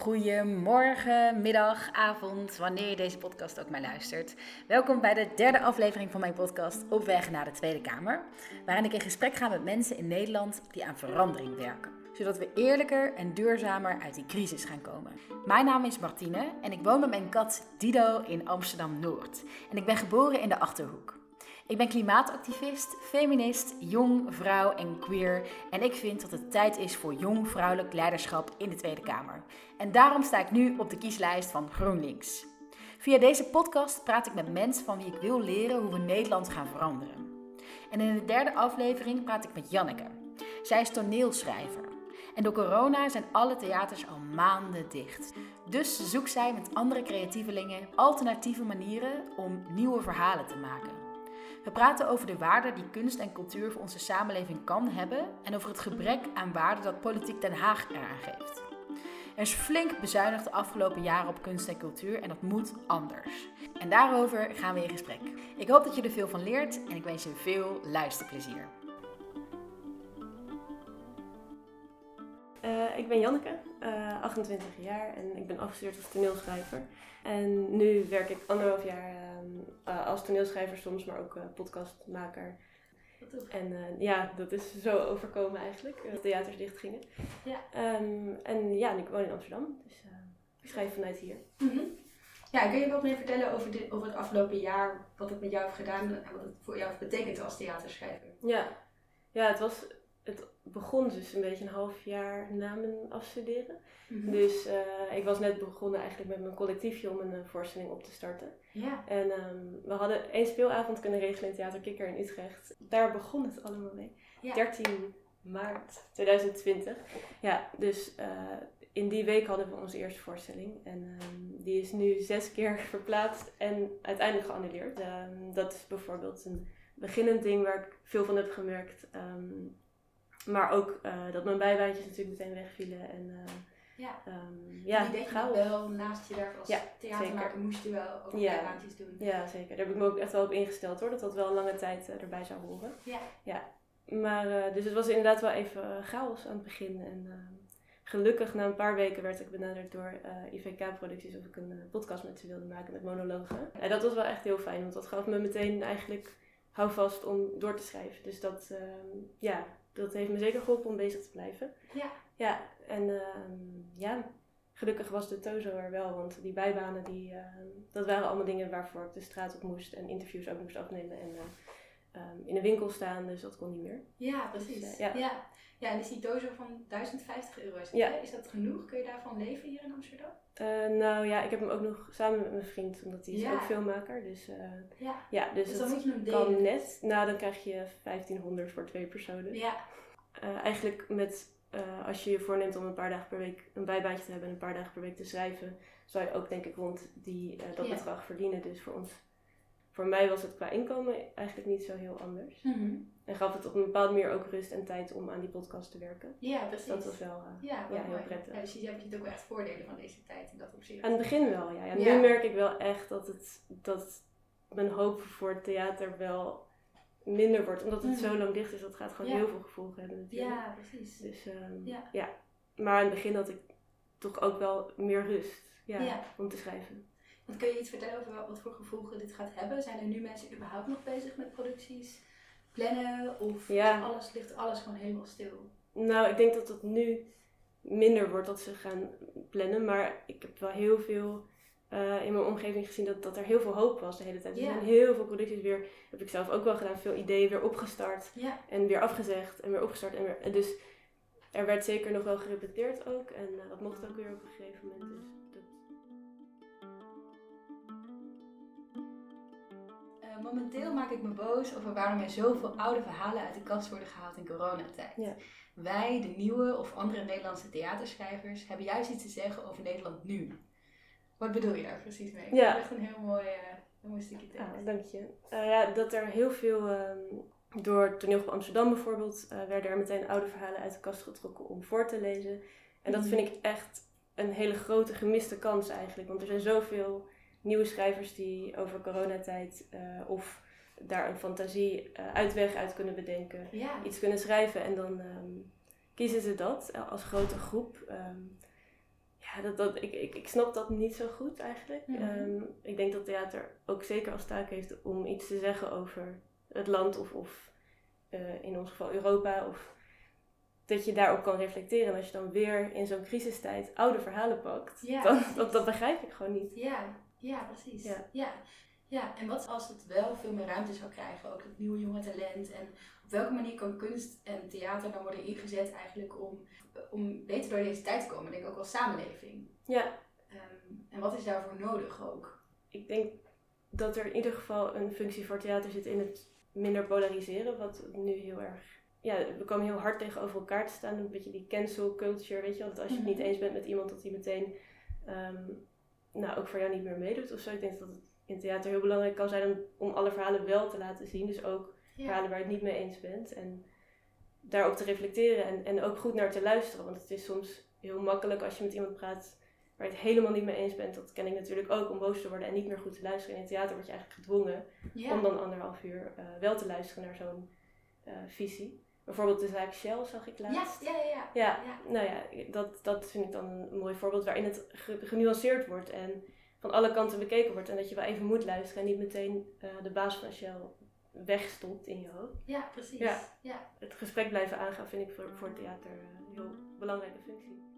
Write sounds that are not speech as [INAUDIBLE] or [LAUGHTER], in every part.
Goedemorgen, middag, avond, wanneer je deze podcast ook maar luistert. Welkom bij de derde aflevering van mijn podcast Op weg naar de Tweede Kamer, waarin ik in gesprek ga met mensen in Nederland die aan verandering werken, zodat we eerlijker en duurzamer uit die crisis gaan komen. Mijn naam is Martine en ik woon met mijn kat Dido in Amsterdam Noord en ik ben geboren in de Achterhoek. Ik ben klimaatactivist, feminist, jong, vrouw en queer. En ik vind dat het tijd is voor jong vrouwelijk leiderschap in de Tweede Kamer. En daarom sta ik nu op de kieslijst van GroenLinks. Via deze podcast praat ik met mensen van wie ik wil leren hoe we Nederland gaan veranderen. En in de derde aflevering praat ik met Janneke. Zij is toneelschrijver. En door corona zijn alle theaters al maanden dicht. Dus zoekt zij met andere creatievelingen alternatieve manieren om nieuwe verhalen te maken. We praten over de waarde die kunst en cultuur voor onze samenleving kan hebben en over het gebrek aan waarde dat politiek Den Haag eraan geeft. Er is flink bezuinigd de afgelopen jaren op kunst en cultuur en dat moet anders. En daarover gaan we in gesprek. Ik hoop dat je er veel van leert en ik wens je veel luisterplezier. Uh, ik ben Janneke, uh, 28 jaar en ik ben afgestudeerd als toneelschrijver. En nu werk ik anderhalf jaar uh, als toneelschrijver soms, maar ook podcastmaker. En ja, dat is zo overkomen eigenlijk, dat theaters dicht gingen. Ja. Um, en ja, ik woon in Amsterdam, dus ik schrijf vanuit hier. Mm -hmm. Ja, kun je wat meer vertellen over, dit, over het afgelopen jaar, wat het met jou heeft gedaan en wat het voor jou heeft betekend als theaterschrijver? Ja, ja het was het begon dus een beetje een half jaar na mijn afstuderen. Mhm. Dus uh, ik was net begonnen eigenlijk met mijn collectiefje om een uh, voorstelling op te starten. Ja. En um, we hadden één speelavond kunnen regelen in Theater Kikker in Utrecht. Daar begon het allemaal mee. Ja. 13 maart 2020. Ja, dus uh, in die week hadden we onze eerste voorstelling. En um, die is nu zes keer [LAUGHS] verplaatst en uiteindelijk geannuleerd. Um, dat is bijvoorbeeld een beginnend ding waar ik veel van heb gemerkt. Um, maar ook uh, dat mijn bijbaantjes natuurlijk meteen wegvielen. En, uh, ja, um, ja die deed je wel naast je werk als ja, theatermaker moest je wel ook ja. bijbaantjes doen. Ja, zeker. Daar heb ik me ook echt wel op ingesteld hoor. Dat dat wel een lange tijd uh, erbij zou horen. Ja. ja. Maar dus het was inderdaad wel even chaos aan het begin. En gelukkig na een paar weken werd ik benaderd door IVK-producties of ik een podcast met ze wilde maken met monologen. En dat was wel echt heel fijn, want dat gaf me meteen eigenlijk houvast om door te schrijven. Dus dat, ehm, ja, dat heeft me zeker geholpen om bezig te blijven. Ja. Ja, en uh, ja, gelukkig was de Tozo er wel, want die bijbanen, die, uh, dat waren allemaal dingen waarvoor ik de straat op moest en interviews ook moest afnemen en um, in de winkel staan, dus dat kon niet meer. Ja, precies. Dus, ja. ja. Ja, en is die Tozo van 1050 euro? Is, ja. is dat genoeg? Kun je daarvan leven hier in Amsterdam? Uh, nou ja, ik heb hem ook nog samen met mijn vriend, omdat hij is ook filmmaker. Dus, uh, ja. ja, dus, dus dan moet je hem delen. kan net. Nou, dan krijg je 1500 voor twee personen. Ja. Uh, eigenlijk met, als je je voorneemt om een paar dagen per week een bijbaantje te hebben en een paar dagen per week te schrijven, zou je ook denk ik rond die, dat bedrag verdienen. Dus voor ons, voor mij was het qua inkomen eigenlijk niet zo heel anders. Mm -hmm. En gaf het op een bepaalde manier ook rust en tijd om aan die podcast te werken. Ja, precies. Dat was wel, uh, ja, ja, heel prettig. Ja, dus je hebt ook echt voordelen van deze tijd in dat opzicht. Aan het begin wel, ja. ja. Nu merk ik wel echt dat, het, dat mijn hoop voor het theater wel minder wordt. Omdat het mm. zo lang dicht is, dat gaat gewoon heel veel gevolgen hebben natuurlijk. Ja, precies. Dus um, ja. Maar aan het begin had ik toch ook wel meer rust ja, om te schrijven. Kun je iets vertellen over wat voor gevolgen dit gaat hebben? Zijn er nu mensen überhaupt nog bezig met producties? plannen? Of ja. alles, ligt alles gewoon helemaal stil? Nou, ik denk dat het nu minder wordt dat ze gaan plannen. Maar ik heb wel heel veel uh, in mijn omgeving gezien dat, dat er heel veel hoop was de hele tijd. Er zijn heel veel producties weer, heb ik zelf ook wel gedaan, veel ideeën weer opgestart. En weer afgezegd en weer opgestart. En weer, dus er werd zeker nog wel gerepeteerd ook. En uh, dat mocht ook weer op een gegeven moment. Dus. Momenteel maak ik me boos over waarom er zoveel oude verhalen uit de kast worden gehaald in coronatijd. Ja. Wij, de nieuwe of andere Nederlandse theaterschrijvers, hebben juist iets te zeggen over Nederland nu. Wat bedoel je daar precies mee? Ja. Dat is echt een heel mooi, uh, mooi stukje tekst. Ah, dank je. Uh, ja, dat er heel veel, um, door Toneelgroep Amsterdam bijvoorbeeld, uh, werden er meteen oude verhalen uit de kast getrokken om voor te lezen. En dat mhm. vind ik echt een hele grote gemiste kans eigenlijk. Want er zijn zoveel nieuwe schrijvers die over coronatijd uh, of daar een fantasie uh, uitweg uit kunnen bedenken, iets kunnen schrijven en dan um, kiezen ze dat als grote groep. Um, ja, dat, dat, ik, ik, ik snap dat niet zo goed eigenlijk. Mhm. Ehm, ik denk dat theater ook zeker als taak heeft om iets te zeggen over het land of, of uh, in ons geval Europa. Of dat je daarop kan reflecteren. En als je dan weer in zo'n crisistijd oude verhalen pakt, dan dat, dat begrijp ik gewoon niet. Ja, ja precies. Ja. ja. Ja, en wat als het wel veel meer ruimte zou krijgen, ook het nieuwe jonge talent? En op welke manier kan kunst en theater dan worden ingezet eigenlijk om, om beter door deze tijd te komen? Denk ik ook als samenleving. Ja. Ehm, en wat is daarvoor nodig ook? Ik denk dat er in ieder geval een functie voor theater zit in het minder polariseren, wat nu heel erg ja, we komen heel hard tegenover elkaar te staan. Een beetje die cancel culture, weet je wel. Dat als je het niet mhm. eens bent met iemand, dat hij meteen ehm, nou, ook voor jou niet meer meedoet of zo. Ik denk dat het in theater heel belangrijk kan zijn om, om alle verhalen wel te laten zien. Dus ook verhalen waar je het niet mee eens bent. En daarop te reflecteren en, en ook goed naar te luisteren. Want het is soms heel makkelijk als je met iemand praat waar je het helemaal niet mee eens bent. Dat ken ik natuurlijk ook, om boos te worden en niet meer goed te luisteren. In het theater word je eigenlijk gedwongen om dan anderhalf uur uh, wel te luisteren naar zo'n uh, visie. Bijvoorbeeld de zaak Shell zag ik laatst. Ja, ja, ja. Ja, ja. nou ja, dat, dat vind ik dan een mooi voorbeeld waarin het genuanceerd wordt en van alle kanten bekeken wordt. En dat je wel even moet luisteren en niet meteen uh, de baas van Shell wegstopt in je hoofd. Ja, precies. Ja. ja. Het gesprek blijven aangaan vind ik voor, voor theater een heel belangrijke functie.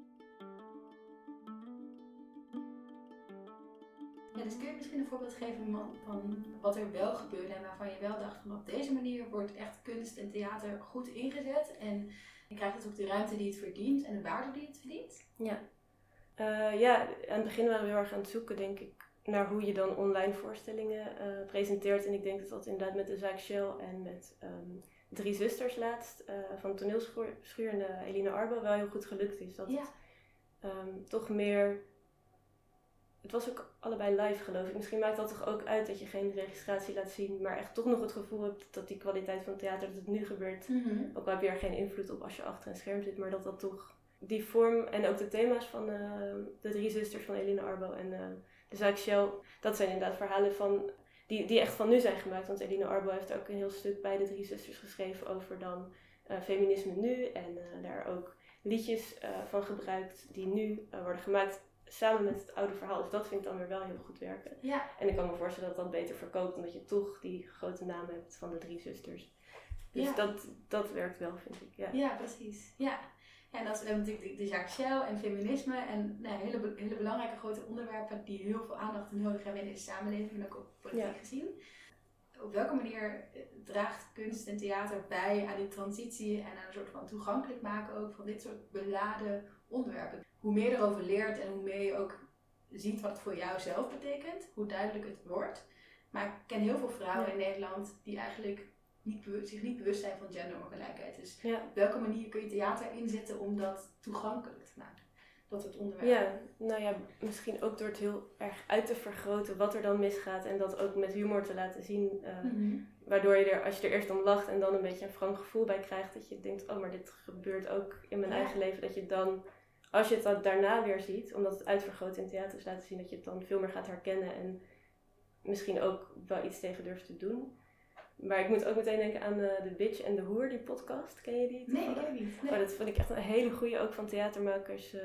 Ja, dus kun je misschien een voorbeeld geven van, van wat er wel gebeurde en waarvan je wel dacht van op deze manier wordt echt kunst en theater goed ingezet en je krijgt het ook de ruimte die het verdient en de waarde die het verdient? Ja, uh, ja aan het begin waren we heel erg aan het zoeken denk ik naar hoe je dan online voorstellingen uh, presenteert en ik denk dat dat inderdaad met de zaak Shell en met um, Drie Zusters laatst uh, van toneelschuur en Eline Arbo wel heel goed gelukt is. Dat het um, toch meer het was ook allebei live geloof ik. Misschien maakt dat toch ook uit dat je geen registratie laat zien, maar echt toch nog het gevoel hebt dat die kwaliteit van het theater, dat het nu gebeurt, mhm. ook al heb je er geen invloed op als je achter een scherm zit, maar dat dat toch die vorm en ook de thema's van uh, de drie zusters van Eline Arbo en uh, de zaak Shell, dat zijn inderdaad verhalen van, die, die echt van nu zijn gemaakt. Want Eline Arbo heeft ook een heel stuk bij de drie zusters geschreven over dan uh, feminisme nu en daar ook liedjes van gebruikt die nu worden gemaakt samen met het oude verhaal. Dus dat vind ik dan weer wel heel goed werken. Ja. En ik kan me voorstellen dat dat beter verkoopt, omdat je toch die grote naam hebt van de drie zusters. Dus dat, dat werkt wel, vind ik. Ja, ja precies. Ja. En dat is natuurlijk de zaak Shell en feminisme en nou, hele, hele belangrijke grote onderwerpen die heel veel aandacht nodig hebben in deze samenleving en ook op politiek gezien. Op welke manier eh, draagt kunst en theater bij aan die transitie en aan een soort van toegankelijk maken ook van dit soort beladen onderwerpen? Hoe meer je erover leert en hoe meer je ook ziet wat het voor jou zelf betekent, hoe duidelijk het wordt. Maar ik ken heel veel vrouwen in Nederland die eigenlijk niet zich niet bewust zijn van genderongelijkheid. Dus op welke manier kun je theater inzetten om dat toegankelijk te maken? Dat het onderwerp. Ja, nou ja, misschien ook door het heel erg uit te vergroten wat er dan misgaat en dat ook met humor te laten zien. Uh, Waardoor je er, als je er eerst om lacht en dan een beetje een frank gevoel bij krijgt, dat je denkt, oh, maar dit gebeurt ook in mijn eigen leven, dat je dan als je het daarna weer ziet, omdat het uitvergroot in theaters laten zien, dat je het dan veel meer gaat herkennen en misschien ook wel iets tegen durft te doen. Maar ik moet ook meteen denken aan de, de Bitch en de Hoer, die podcast. Ken je die? Nee, ik niet. Nee. Oh, dat vond ik echt een hele goede, ook van theatermakers uh,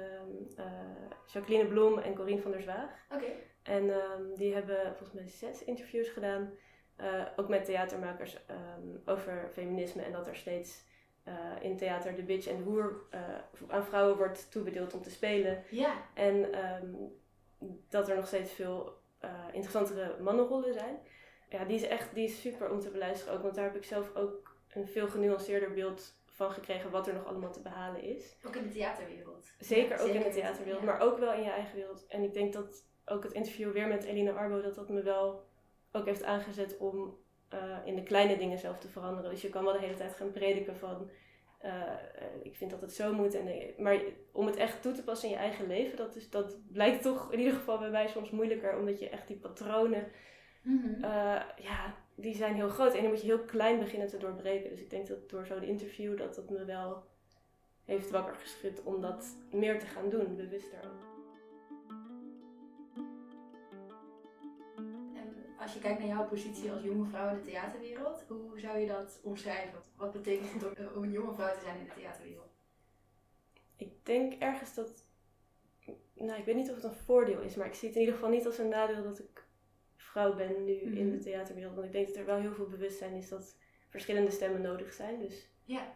Jacqueline Blom en Corine van der Zwaag. Oké. En um, die hebben volgens mij zes interviews gedaan, uh, ook met theatermakers, um, over feminisme en dat er steeds uh, in theater de bitch en de hoer uh, aan vrouwen wordt toebedeeld om te spelen. Ja. En um, dat er nog steeds veel uh, interessantere mannenrollen zijn. Ja, die is echt die is super om te beluisteren ook. Want daar heb ik zelf ook een veel genuanceerder beeld van gekregen wat er nog allemaal te behalen is. Ook in de theaterwereld. Zeker ook in de theaterwereld, maar ook wel in je eigen wereld. En ik denk dat ook het interview weer met Elina Arbo, dat dat me wel ook heeft aangezet om uh, in de kleine dingen zelf te veranderen. Dus je kan wel de hele tijd gaan prediken van uh, ik vind dat het zo moet. En, maar om het echt toe te passen in je eigen leven, dat, is, dat blijkt toch in ieder geval bij mij soms moeilijker. Omdat je echt die patronen, mm uh, ja, die zijn heel groot. En die moet je heel klein beginnen te doorbreken. Dus ik denk dat door zo'n interview dat dat me wel heeft wakker geschud om dat meer te gaan doen, bewuster als je kijkt naar jouw positie als jonge vrouw in de theaterwereld, hoe zou je dat omschrijven? Wat betekent het om een jonge vrouw te zijn in de theaterwereld? Ik denk ergens dat, nou, ik weet niet of het een voordeel is, maar ik zie het in ieder geval niet als een nadeel dat ik vrouw ben nu in de mhm. theaterwereld. Want ik denk dat er wel heel veel bewustzijn is dat verschillende stemmen nodig zijn. Dus. Ja.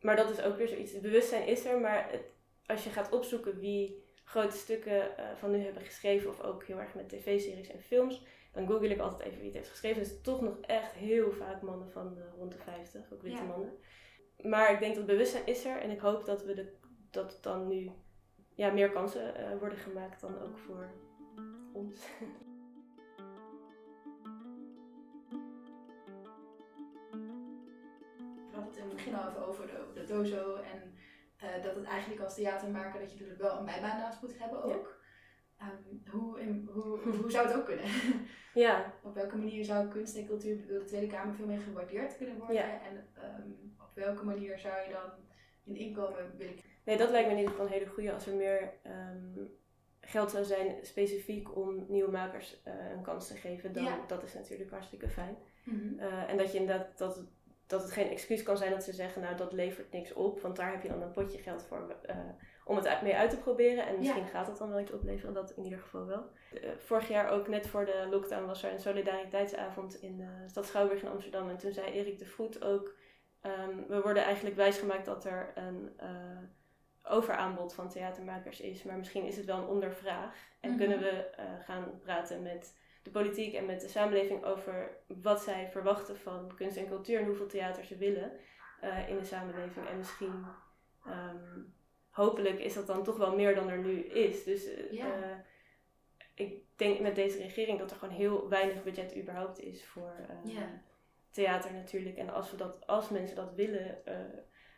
Maar dat is ook weer zoiets. Het bewustzijn is er, maar het, als je gaat opzoeken wie grote stukken uh, van nu hebben geschreven, of ook heel erg met tv-series en films, dan google ik altijd even wie het heeft geschreven. Is toch nog echt heel vaak mannen van uh, rond de 50, ook witte mannen. Maar ik denk dat bewustzijn is er en ik hoop dat we de, dat dan nu ja, meer kansen uh, worden gemaakt dan ook voor ons. [LAUGHS] We hadden het in het begin al even over de, de dozo en uh, dat het eigenlijk als theatermaker dat je natuurlijk wel een bijbaan naast moet hebben ook. Um, hoe, in, hoe, hoe zou het ook kunnen? [LAUGHS] ja. Op welke manier zou kunst en cultuur door de Tweede Kamer veel meer gewaardeerd kunnen worden? Ja. En um, op welke manier zou je dan in inkomen willen Nee, dat lijkt me in ieder geval een hele goede als er meer um, geld zou zijn specifiek om nieuwe makers uh, een kans te geven. Dan, Dat is natuurlijk hartstikke fijn. Mm uh, en dat je inderdaad dat dat het geen excuus kan zijn dat ze zeggen, nou dat levert niks op, want daar heb je dan een potje geld voor uh, om het mee uit te proberen. En misschien gaat het dan wel iets opleveren, dat in ieder geval wel. Uh, vorig jaar ook, net voor de lockdown, was er een solidariteitsavond in de stad Schouwburg in Amsterdam. En toen zei Erik de Vroet ook, um, we worden eigenlijk wijsgemaakt dat er een uh, overaanbod van theatermakers is. Maar misschien is het wel een ondervraag. En mhm. kunnen we gaan praten met de politiek en met de samenleving over wat zij verwachten van kunst en cultuur en hoeveel theater ze willen in de samenleving. En misschien, um, hopelijk is dat dan toch wel meer dan er nu is. Dus uh, ik denk met deze regering dat er gewoon heel weinig budget überhaupt is voor uh, theater natuurlijk. En als, we dat, als mensen dat willen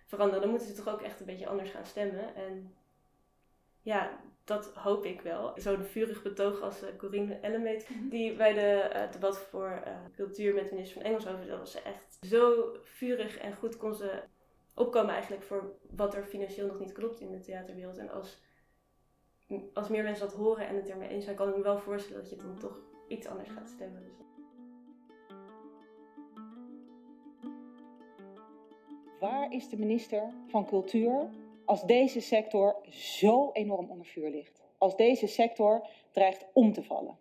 veranderen, dan moeten ze toch ook echt een beetje anders gaan stemmen. En ja, dat hoop ik wel. Zo'n vurig betoog als uh, Corinne Ellemeet, mhm. die bij de uh, debat voor uh, cultuur met minister van Engels over, dat was ze echt zo vurig en goed kon ze opkomen eigenlijk voor wat er financieel nog niet klopt in de theaterwereld. En als, als meer mensen dat horen en het ermee eens zijn, kan ik me wel voorstellen dat je dan toch iets anders gaat stemmen. Dus. Waar is de minister van Cultuur als deze sector zo enorm onder vuur ligt. Als deze sector dreigt om te vallen.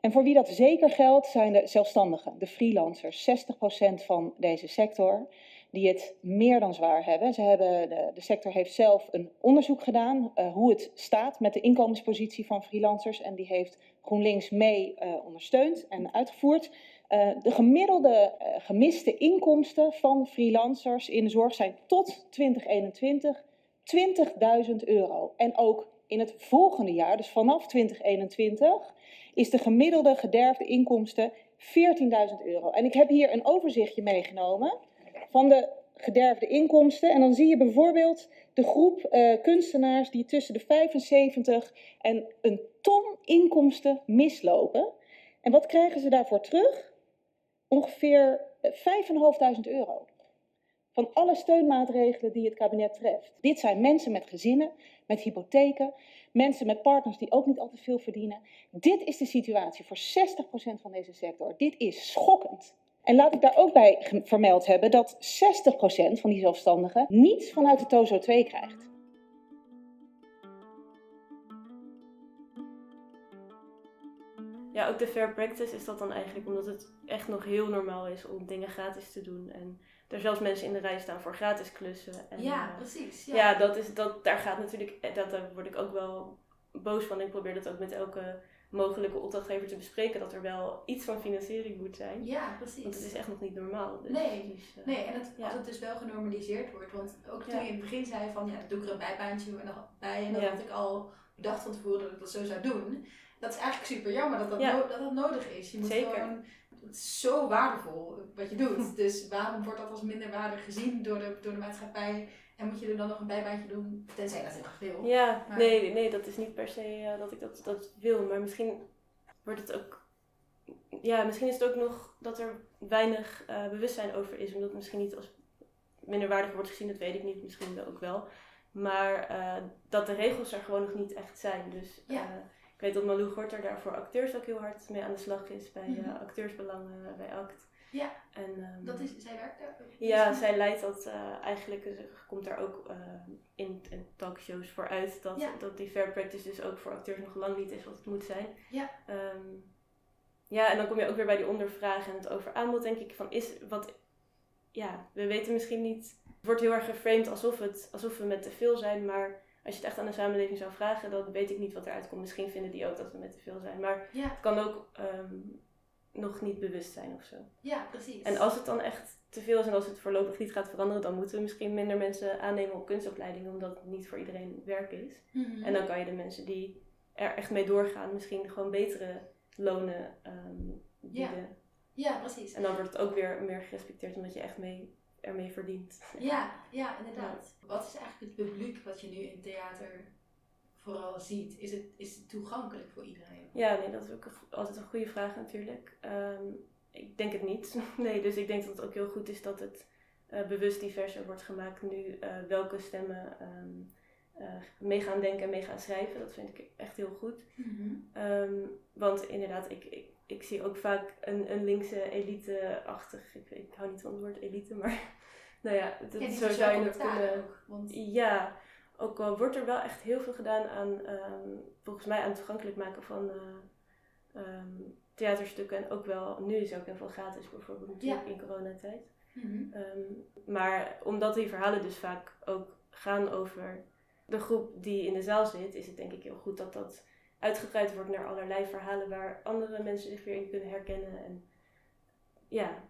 En voor wie dat zeker geldt zijn de zelfstandigen, de freelancers, 60% van deze sector, die het meer dan zwaar hebben. Ze hebben de, de sector heeft zelf een onderzoek gedaan uh, hoe het staat met de inkomenspositie van freelancers en die heeft GroenLinks mee uh, ondersteund en uitgevoerd. De gemiddelde gemiste inkomsten van freelancers in de zorg zijn tot 2021 20.000 euro. En ook in het volgende jaar, dus vanaf 2021, is de gemiddelde gederfde inkomsten 14.000 euro. En ik heb hier een overzichtje meegenomen van de gederfde inkomsten. En dan zie je bijvoorbeeld de groep uh, kunstenaars die tussen de 75 en een ton inkomsten mislopen. En wat krijgen ze daarvoor terug? Ongeveer 5.500 euro van alle steunmaatregelen die het kabinet treft. Dit zijn mensen met gezinnen, met hypotheken, mensen met partners die ook niet altijd veel verdienen. Dit is de situatie voor 60% van deze sector. Dit is schokkend. En laat ik daar ook bij vermeld hebben dat 60% van die zelfstandigen niets vanuit de TOZO 2 krijgt. Ja, ook de fair practice is dat dan eigenlijk omdat het echt nog heel normaal is om dingen gratis te doen. En er zelfs mensen in de rij staan voor gratis klussen. En, ja, eh, precies. Ja, ja dat is, dat, daar gaat natuurlijk, eh, dat, daar word ik ook wel boos van. Ik probeer dat ook met elke mogelijke opdrachtgever te bespreken, dat er wel iets van financiering moet zijn. Ja, precies. Want het is echt nog niet normaal. Dus, nee, dus, uh, nee en het, als het dus wel genormaliseerd wordt, want ook toen je in het begin zei van, ja, doe ik er een bijbaantje bij en dan had ik al bedacht van tevoren dat ik dat zo zou doen. Dat is eigenlijk super jammer dat dat, dat, dat nodig is. Je moet Zeker. gewoon het is zo waardevol wat je doet. [LAUGHS] Dus waarom wordt dat als minderwaardig gezien door de, door de maatschappij? En moet je er dan nog een bijbaantje doen, tenzij dat heel veel. Ja, nee, nee, dat is niet per se uh, dat ik dat, dat wil. Maar misschien wordt het ook... Ja, misschien is het ook nog dat er weinig uh, bewustzijn over is. Omdat het misschien niet als minderwaardig wordt gezien, dat weet ik niet. Misschien ook wel. Maar uh, dat de regels er gewoon nog niet echt zijn. Dus ja. Ik weet dat Malou Gorter daar voor acteurs ook heel hard mee aan de slag is bij mm acteursbelangen bij ACT. Ja, en, um, dat is, zij werkt daar? Ja, zij leidt dat uh, eigenlijk, komt daar ook uh, in, in talkshows voor uit dat, dat die fair practice dus ook voor acteurs nog lang niet is wat het moet zijn. Ja. Um, ja, en dan kom je ook weer bij die ondervraag en het over aanbod, denk ik, van is wat, ja, we weten misschien niet, het wordt heel erg geframed alsof, het, alsof we met te veel zijn, maar als je het echt aan de samenleving zou vragen, dan weet ik niet wat eruit komt. Misschien vinden die ook dat we met te veel zijn, maar het kan ook um, nog niet bewust zijn of zo. Ja, precies. En als het dan echt te veel is en als het voorlopig niet gaat veranderen, dan moeten we misschien minder mensen aannemen op kunstopleidingen, omdat het niet voor iedereen werk is. Mm En dan kan je de mensen die er echt mee doorgaan, misschien gewoon betere lonen um, bieden. Ja. ja, precies. En dan wordt het ook weer meer gerespecteerd omdat je echt mee, ermee verdient. Ja, ja inderdaad. Wat is eigenlijk het publiek wat je nu in theater vooral ziet? Is het, is het toegankelijk voor iedereen? Ja, nee, dat is ook altijd een goede vraag natuurlijk. Um, ik denk het niet. [LAUGHS] Nee, dus ik denk dat het ook heel goed is dat het uh, bewust diverser wordt gemaakt nu uh, welke stemmen um, uh, mee gaan denken en mee gaan schrijven. Dat vind ik echt heel goed. Mm -hmm. want inderdaad, ik, ik, ik, zie ook vaak een, een linkse elite-achtig. Ik, ik hou niet van het woord elite, maar [LAUGHS] nou ja, dat, ja, zo zou je het kunnen. want... Ja, ook al wordt er wel echt heel veel gedaan aan, um, volgens mij, aan het toegankelijk maken van uh, um, theaterstukken. En ook wel, nu is ook heel veel gratis bijvoorbeeld, ja. in coronatijd. Mm -hmm. um, maar omdat die verhalen dus vaak ook gaan over de groep die in de zaal zit, is het denk ik heel goed dat dat uitgebreid wordt naar allerlei verhalen waar andere mensen zich weer in kunnen herkennen. En ja,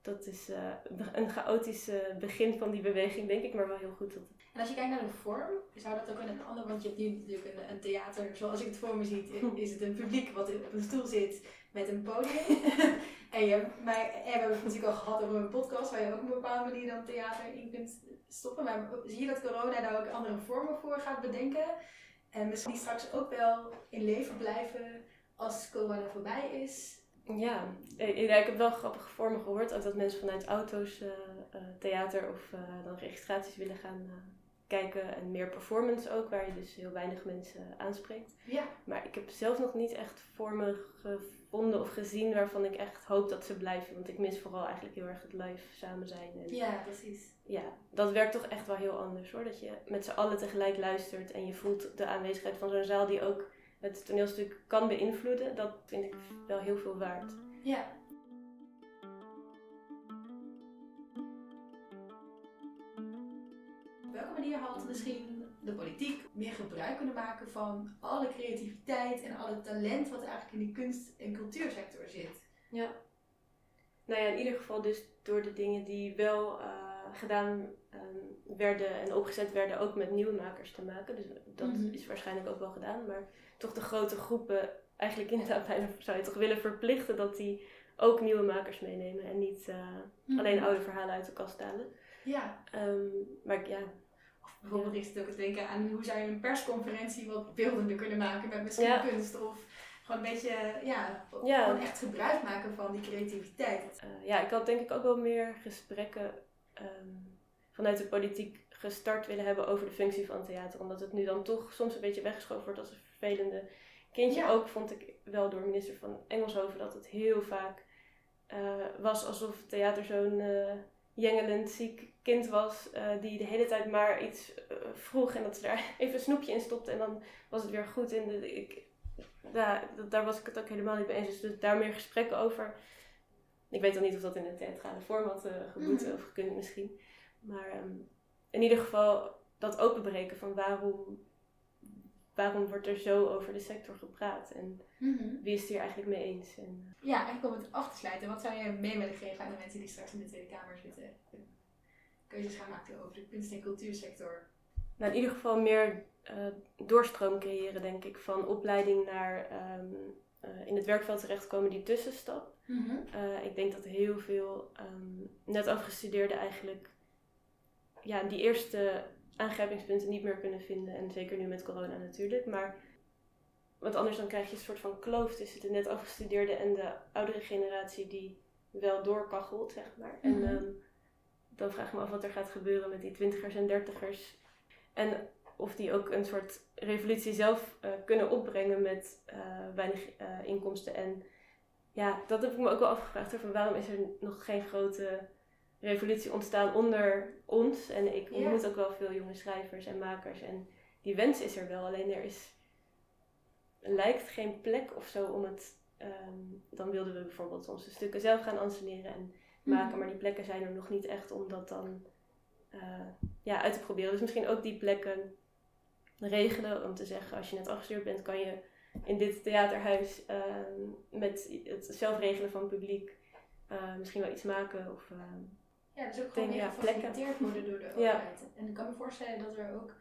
dat is uh, een chaotisch begin van die beweging, denk ik, maar wel heel goed. Dat en als je kijkt naar de vorm, zou dat ook in een ander, want je hebt nu natuurlijk een, een theater, zoals ik het voor me zie, is het een publiek wat op een stoel zit met een podium. [LAUGHS] en, je, maar, en we hebben het natuurlijk al gehad over een podcast waar je ook op een bepaalde manier dan theater in kunt stoppen. Maar zie je dat corona daar ook andere vormen voor gaat bedenken? En misschien straks ook wel in leven blijven als corona voorbij is? Ja, ik, heb wel grappige vormen gehoord. Ook dat mensen vanuit auto's uh, theater of uh, dan registraties willen gaan kijken en meer performance ook, waar je dus heel weinig mensen aanspreekt. Ja. Maar ik heb zelf nog niet echt vormen gevonden of gezien waarvan ik echt hoop dat ze blijven. Want ik mis vooral eigenlijk heel erg het live samen zijn. En ja, precies. Ja, dat werkt toch echt wel heel anders hoor. Dat je met z'n allen tegelijk luistert en je voelt de aanwezigheid van zo'n zaal die ook het toneelstuk kan beïnvloeden. Dat vind ik wel heel veel waard. Ja, misschien de politiek meer gebruik kunnen maken van alle creativiteit en alle talent wat eigenlijk in die kunst- en cultuursector zit. Ja. Nou ja, in ieder geval dus door de dingen die wel uh, gedaan um, werden en opgezet werden, ook met nieuwe makers te maken. Dus dat mhm. is waarschijnlijk ook wel gedaan. Maar toch de grote groepen, eigenlijk inderdaad [LAUGHS] bijna zou je toch willen verplichten dat die ook nieuwe makers meenemen en niet uh, mm alleen oude verhalen uit de kast halen. Ja. Um, maar ja, Bijvoorbeeld is het ook te denken aan hoe zou je een persconferentie wat beeldender kunnen maken met misschien kunst of gewoon een beetje, ja, ja, gewoon echt gebruik maken van die creativiteit. Uh, ja, ik had denk ik ook wel meer gesprekken um, vanuit de politiek gestart willen hebben over de functie van theater. Omdat het nu dan toch soms een beetje weggeschoven wordt als een vervelende kindje. Ook vond ik wel door minister van Engelshoven dat het heel vaak uh, was alsof theater zo'n uh, jengelend ziek kind was uh, die de hele tijd maar iets uh, vroeg en dat ze daar [LAUGHS] even een snoepje in stopte en dan was het weer goed. En de, ik, daar, daar was ik het ook helemaal niet mee eens. Dus daar meer gesprekken over. Ik weet dan niet of dat in een theatrale vorm had uh, geboet mm of gekund misschien. Maar um, in ieder geval dat openbreken van waarom, waarom wordt er zo over de sector gepraat en mm -hmm. wie is het hier eigenlijk mee eens. En, ja, eigenlijk om het af te sluiten, wat zou je mee willen geven aan de mensen die straks in de Tweede Kamer zitten? keuzes gaan maken over de kunst- en cultuursector? Nou, in ieder geval meer uh, doorstroom creëren, denk ik, van opleiding naar um, uh, in het werkveld terechtkomen, die tussenstap. Mm -hmm. uh, ik denk dat heel veel um, net afgestudeerden eigenlijk ja, die eerste aangrijpingspunten niet meer kunnen vinden. En zeker nu met corona natuurlijk. Maar want anders dan krijg je een soort van kloof tussen de net afgestudeerden en de oudere generatie die wel doorkachelt, zeg maar. Mm -hmm. En um, dan vraag ik me af wat er gaat gebeuren met die twintigers en dertigers. En of die ook een soort revolutie zelf uh, kunnen opbrengen met uh, weinig uh, inkomsten en ja, dat heb ik me ook wel afgevraagd. Van waarom is er nog geen grote revolutie ontstaan onder ons? En ik ontmoet ook wel veel jonge schrijvers en makers. En die wens is er wel, alleen er is lijkt geen plek of zo om het. Ehm, dan wilden we bijvoorbeeld onze stukken zelf gaan anseneren en maken, mhm. maar die plekken zijn er nog niet echt om dat dan uh, ja, uit te proberen. Dus misschien ook die plekken regelen om te zeggen: als je net afgestuurd bent, kan je in dit theaterhuis ehm, met het zelfregelen van het publiek uh, misschien wel iets maken. Of, ehm, ja, dus ook gewoon meer gefaciliteerd worden door de overheid. En ik kan me voorstellen dat er ook,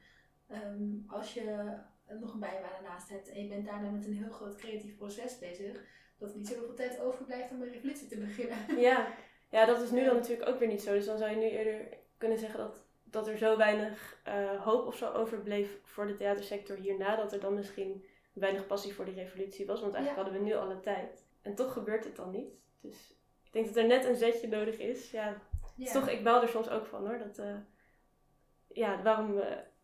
als je nog een bijbaan naast hebt en je bent daarna met een heel groot creatief proces bezig, dat er niet zoveel tijd overblijft om een revolutie te beginnen. [LAUGHS] Ja. ja, dat is nu dan natuurlijk ook weer niet zo. Dus dan zou je nu eerder kunnen zeggen dat, dat er zo weinig uh, hoop of zo overbleef voor de theatersector hierna, dat er dan misschien weinig passie voor die revolutie was. Want eigenlijk hadden we nu alle tijd. En toch gebeurt het dan niet. Dus ik denk dat er net een zetje nodig is. Ja, ja. toch, ik baal er soms ook van hoor. Dat, uh, ja, waarom uh,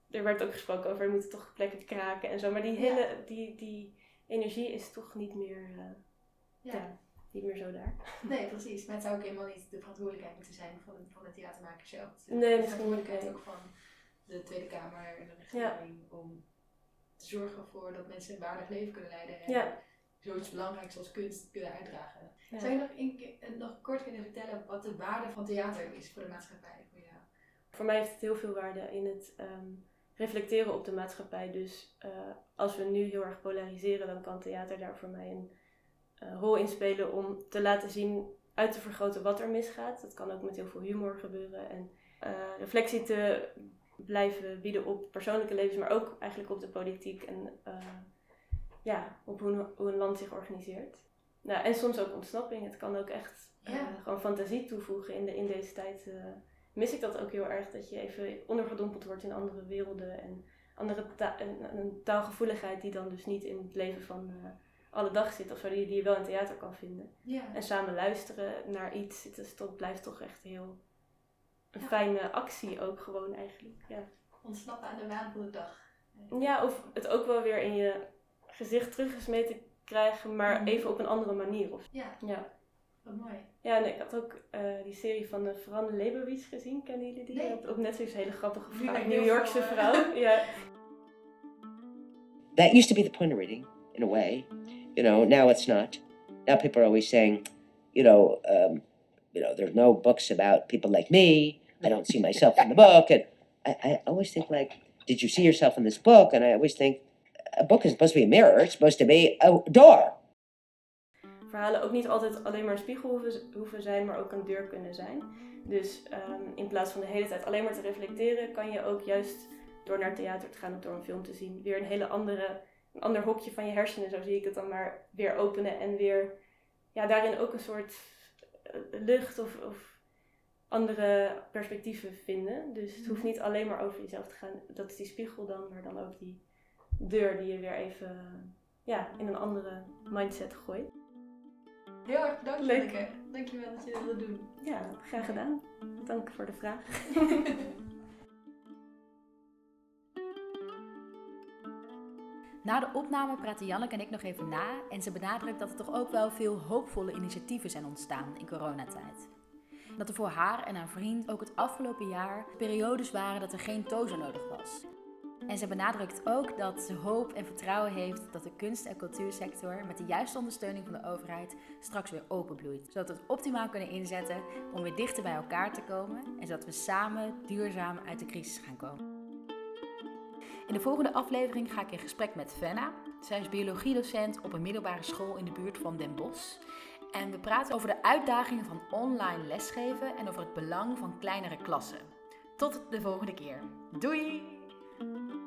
er werd ook gesproken over, we moeten toch plekken kraken en zo. Maar die hele, die, die energie is toch niet meer, uh, ja. niet meer zo daar. Nee, precies. Maar het zou ook helemaal niet de verantwoordelijkheid moeten zijn van, van de theatermaker zelf. Het nee, de verantwoordelijkheid ook van de Tweede Kamer en de regering om te zorgen voor dat mensen een waardig leven kunnen leiden. En ja. zoiets belangrijks als kunst kunnen uitdragen. Zou je nog, in, nog kort kunnen vertellen wat de waarde van theater is voor de maatschappij? Voor, jou? voor mij heeft het heel veel waarde in het ehm, reflecteren op de maatschappij. Dus uh, als we nu heel erg polariseren, dan kan theater daar voor mij een uh, rol in spelen om te laten zien, uit te vergroten wat er misgaat. Dat kan ook met heel veel humor gebeuren. En uh, reflectie te blijven bieden op persoonlijke levens, maar ook eigenlijk op de politiek en ja, op hoe, hoe, een land zich organiseert. Nou, en soms ook ontsnapping. Het kan ook echt gewoon fantasie toevoegen in, de, in deze tijd mis ik dat ook heel erg. Dat je even ondergedompeld wordt in andere werelden en andere een, een, taalgevoeligheid die dan dus niet in het leven van uh, alle dag zit of zo, die, die je wel in theater kan vinden. Ja. En samen luisteren naar iets, het is toch, blijft toch echt heel een fijne actie ook gewoon eigenlijk. Ja. Ontsnappen aan de waan van de dag. Ja, of het ook wel weer in je gezicht teruggesmeten krijgen, maar mhm. even op een andere manier. Of, ja. ja. Wat mooi. Ja, en ik had ook uh, die serie van de Verande Leibowitz gezien. Kennen jullie die? Nee. Op Netflix een hele grappige vrouw. New Yorkse vrouw. ja. That used to be the point of reading, in a way. You know, now it's not. Now people are always saying, you know, um, you know, there's no books about people like me. I don't see myself in the book. And I, I always think like, did you see yourself in this book? And I always think, a book is supposed to be a mirror. It's supposed to be a door. verhalen ook niet altijd alleen maar een spiegel hoeven, zijn, maar ook een deur kunnen zijn. Dus ehm, in plaats van de hele tijd alleen maar te reflecteren, kan je ook juist door naar theater te gaan of door een film te zien, weer een hele andere, een ander hokje van je hersenen, zo zie ik het dan maar, weer openen en weer, ja, daarin ook een soort eh, lucht of, of andere perspectieven vinden. Dus het hoeft niet alleen maar over jezelf te gaan. Dat is die spiegel dan, maar dan ook die deur die je weer even ja, in een andere mindset gooit. Heel erg bedankt, Leuk. Dankjewel dat je dit wilde doen. Ja, graag gedaan. Dank voor de vraag. [LAUGHS] Na de opname praten Janneke en ik nog even na en ze benadrukt dat er toch ook wel veel hoopvolle initiatieven zijn ontstaan in coronatijd. Dat er voor haar en haar vriend ook het afgelopen jaar periodes waren dat er geen tozer nodig was. En ze benadrukt ook dat ze hoop en vertrouwen heeft dat de kunst- en cultuursector met de juiste ondersteuning van de overheid straks weer openbloeit. Zodat we het optimaal kunnen inzetten om weer dichter bij elkaar te komen en zodat we samen duurzaam uit de crisis gaan komen. In de volgende aflevering ga ik in gesprek met Fenna. Zij is biologiedocent op een middelbare school in de buurt van Den Bosch. En we praten over de uitdagingen van online lesgeven en over het belang van kleinere klassen. Tot de volgende keer. Doei! Thank you.